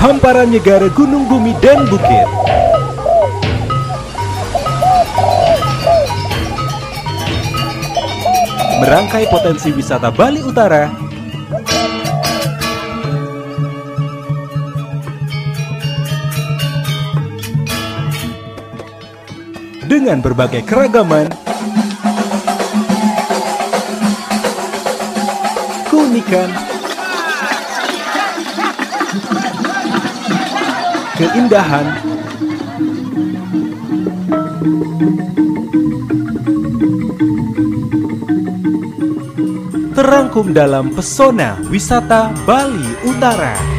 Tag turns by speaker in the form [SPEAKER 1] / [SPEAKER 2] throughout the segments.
[SPEAKER 1] hamparan negara gunung bumi dan bukit. Merangkai potensi wisata Bali Utara. Dengan berbagai keragaman, keunikan, keindahan, terangkum dalam pesona wisata Bali Utara.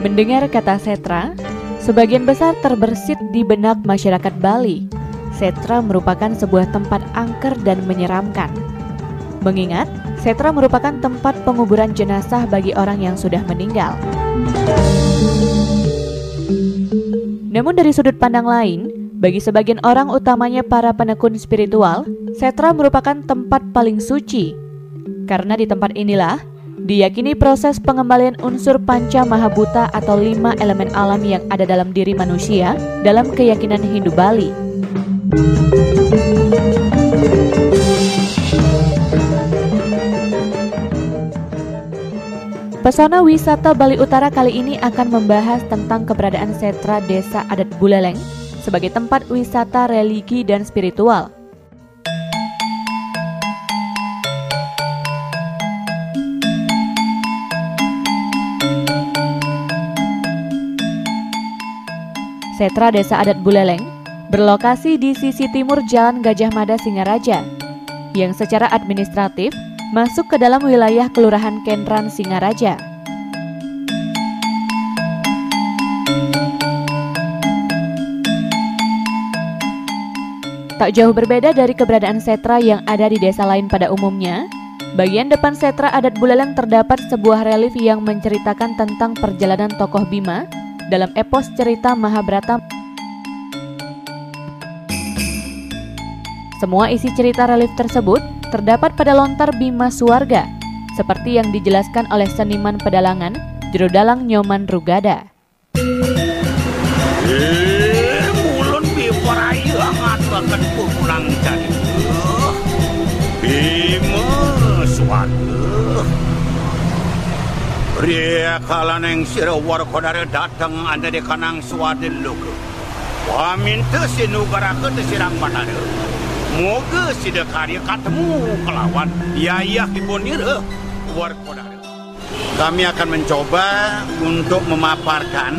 [SPEAKER 2] Mendengar kata setra, sebagian besar terbersit di benak masyarakat Bali. Setra merupakan sebuah tempat angker dan menyeramkan. Mengingat, setra merupakan tempat penguburan jenazah bagi orang yang sudah meninggal. Namun dari sudut pandang lain, bagi sebagian orang utamanya para penekun spiritual, setra merupakan tempat paling suci. Karena di tempat inilah Diyakini proses pengembalian unsur panca mahabuta atau lima elemen alam yang ada dalam diri manusia dalam keyakinan Hindu Bali. Pesona wisata Bali Utara kali ini akan membahas tentang keberadaan setra desa adat Buleleng sebagai tempat wisata religi dan spiritual. Setra Desa Adat Buleleng berlokasi di sisi timur Jalan Gajah Mada Singaraja yang secara administratif masuk ke dalam wilayah Kelurahan Kenran Singaraja. Tak jauh berbeda dari keberadaan setra yang ada di desa lain pada umumnya, bagian depan setra adat Buleleng terdapat sebuah relief yang menceritakan tentang perjalanan tokoh Bima dalam epos cerita Mahabharata. Semua isi cerita relief tersebut terdapat pada lontar Bima Suwarga, seperti yang dijelaskan oleh seniman pedalangan Jerodalang Nyoman Rugada.
[SPEAKER 3] Suwarga. Ria kalaneng sira warkodare datang anda de kanang suadil luk. Wamin te sinugara ke te sirang manare. Moga sida karya katemu kelawan yayah ibonir warkodare. Kami akan mencoba untuk memaparkan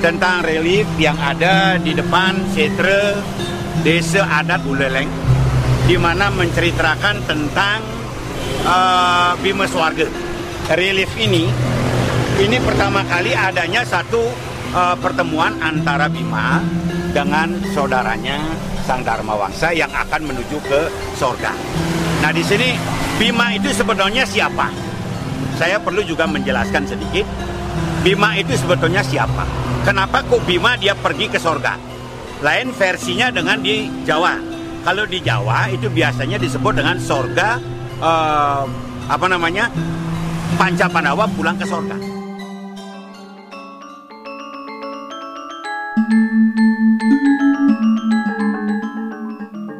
[SPEAKER 3] tentang relief yang ada di depan setre desa adat Buleleng di mana menceritakan tentang uh, Bima Swarga relief ini ini pertama kali adanya satu uh, pertemuan antara Bima dengan saudaranya Sang Dharma Wangsa yang akan menuju ke sorga. Nah di sini Bima itu sebetulnya siapa? Saya perlu juga menjelaskan sedikit. Bima itu sebetulnya siapa? Kenapa kok Bima dia pergi ke sorga? Lain versinya dengan di Jawa. Kalau di Jawa itu biasanya disebut dengan sorga uh, apa namanya Panca Pandawa pulang ke sorga.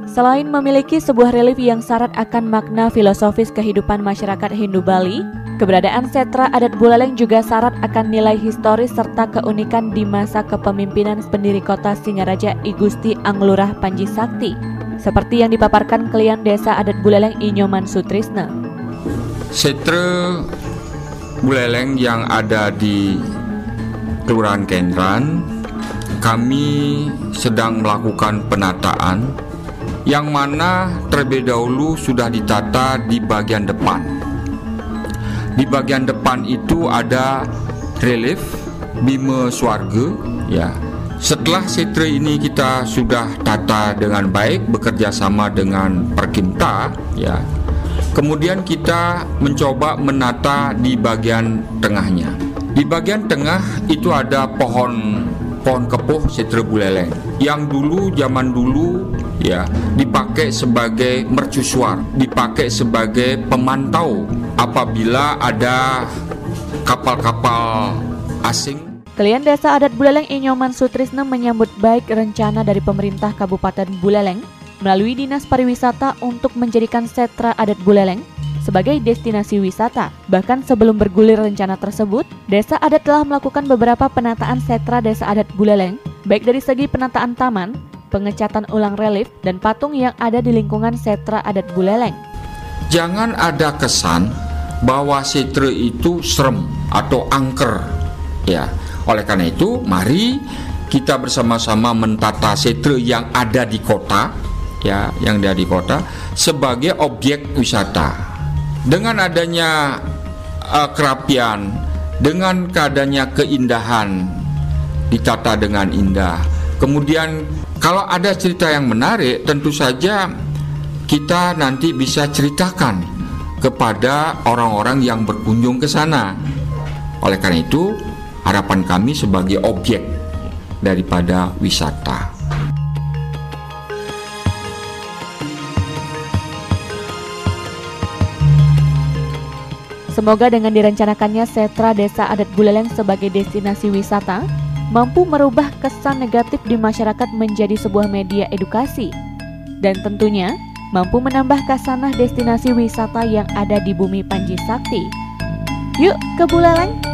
[SPEAKER 2] Selain memiliki sebuah relief yang syarat akan makna filosofis kehidupan masyarakat Hindu Bali, keberadaan setra adat Buleleng juga syarat akan nilai historis serta keunikan di masa kepemimpinan pendiri kota Singaraja Igusti Anglurah Panji Sakti, seperti yang dipaparkan klien desa adat Buleleng Inyoman Sutrisna.
[SPEAKER 4] Setra Buleleng yang ada di Kelurahan Kendran, kami sedang melakukan penataan yang mana terlebih dahulu sudah ditata di bagian depan. Di bagian depan itu ada relief Bima Swarga, ya. Setelah setra ini kita sudah tata dengan baik bekerja sama dengan Perkimta, ya. Kemudian kita mencoba menata di bagian tengahnya. Di bagian tengah itu ada pohon pohon kepuh setra buleleng. Yang dulu zaman dulu ya dipakai sebagai mercusuar, dipakai sebagai pemantau apabila ada kapal-kapal asing.
[SPEAKER 2] Kalian Desa Adat Buleleng Inyoman Sutrisno menyambut baik rencana dari pemerintah Kabupaten Buleleng melalui Dinas Pariwisata untuk menjadikan Setra Adat Buleleng sebagai destinasi wisata. Bahkan sebelum bergulir rencana tersebut, Desa Adat telah melakukan beberapa penataan Setra Desa Adat Buleleng, baik dari segi penataan taman, pengecatan ulang relief, dan patung yang ada di lingkungan Setra Adat Buleleng.
[SPEAKER 4] Jangan ada kesan bahwa setra itu serem atau angker. Ya, oleh karena itu, mari kita bersama-sama mentata setra yang ada di kota, ya, yang ada di kota sebagai objek wisata. Dengan adanya uh, kerapian, dengan keadanya keindahan ditata dengan indah. Kemudian kalau ada cerita yang menarik, tentu saja kita nanti bisa ceritakan kepada orang-orang yang berkunjung ke sana. Oleh karena itu, harapan kami sebagai objek daripada wisata.
[SPEAKER 2] Semoga dengan direncanakannya Setra Desa Adat Buleleng sebagai destinasi wisata mampu merubah kesan negatif di masyarakat menjadi sebuah media edukasi dan tentunya mampu menambah kasanah destinasi wisata yang ada di bumi Panji Sakti. Yuk ke Buleleng!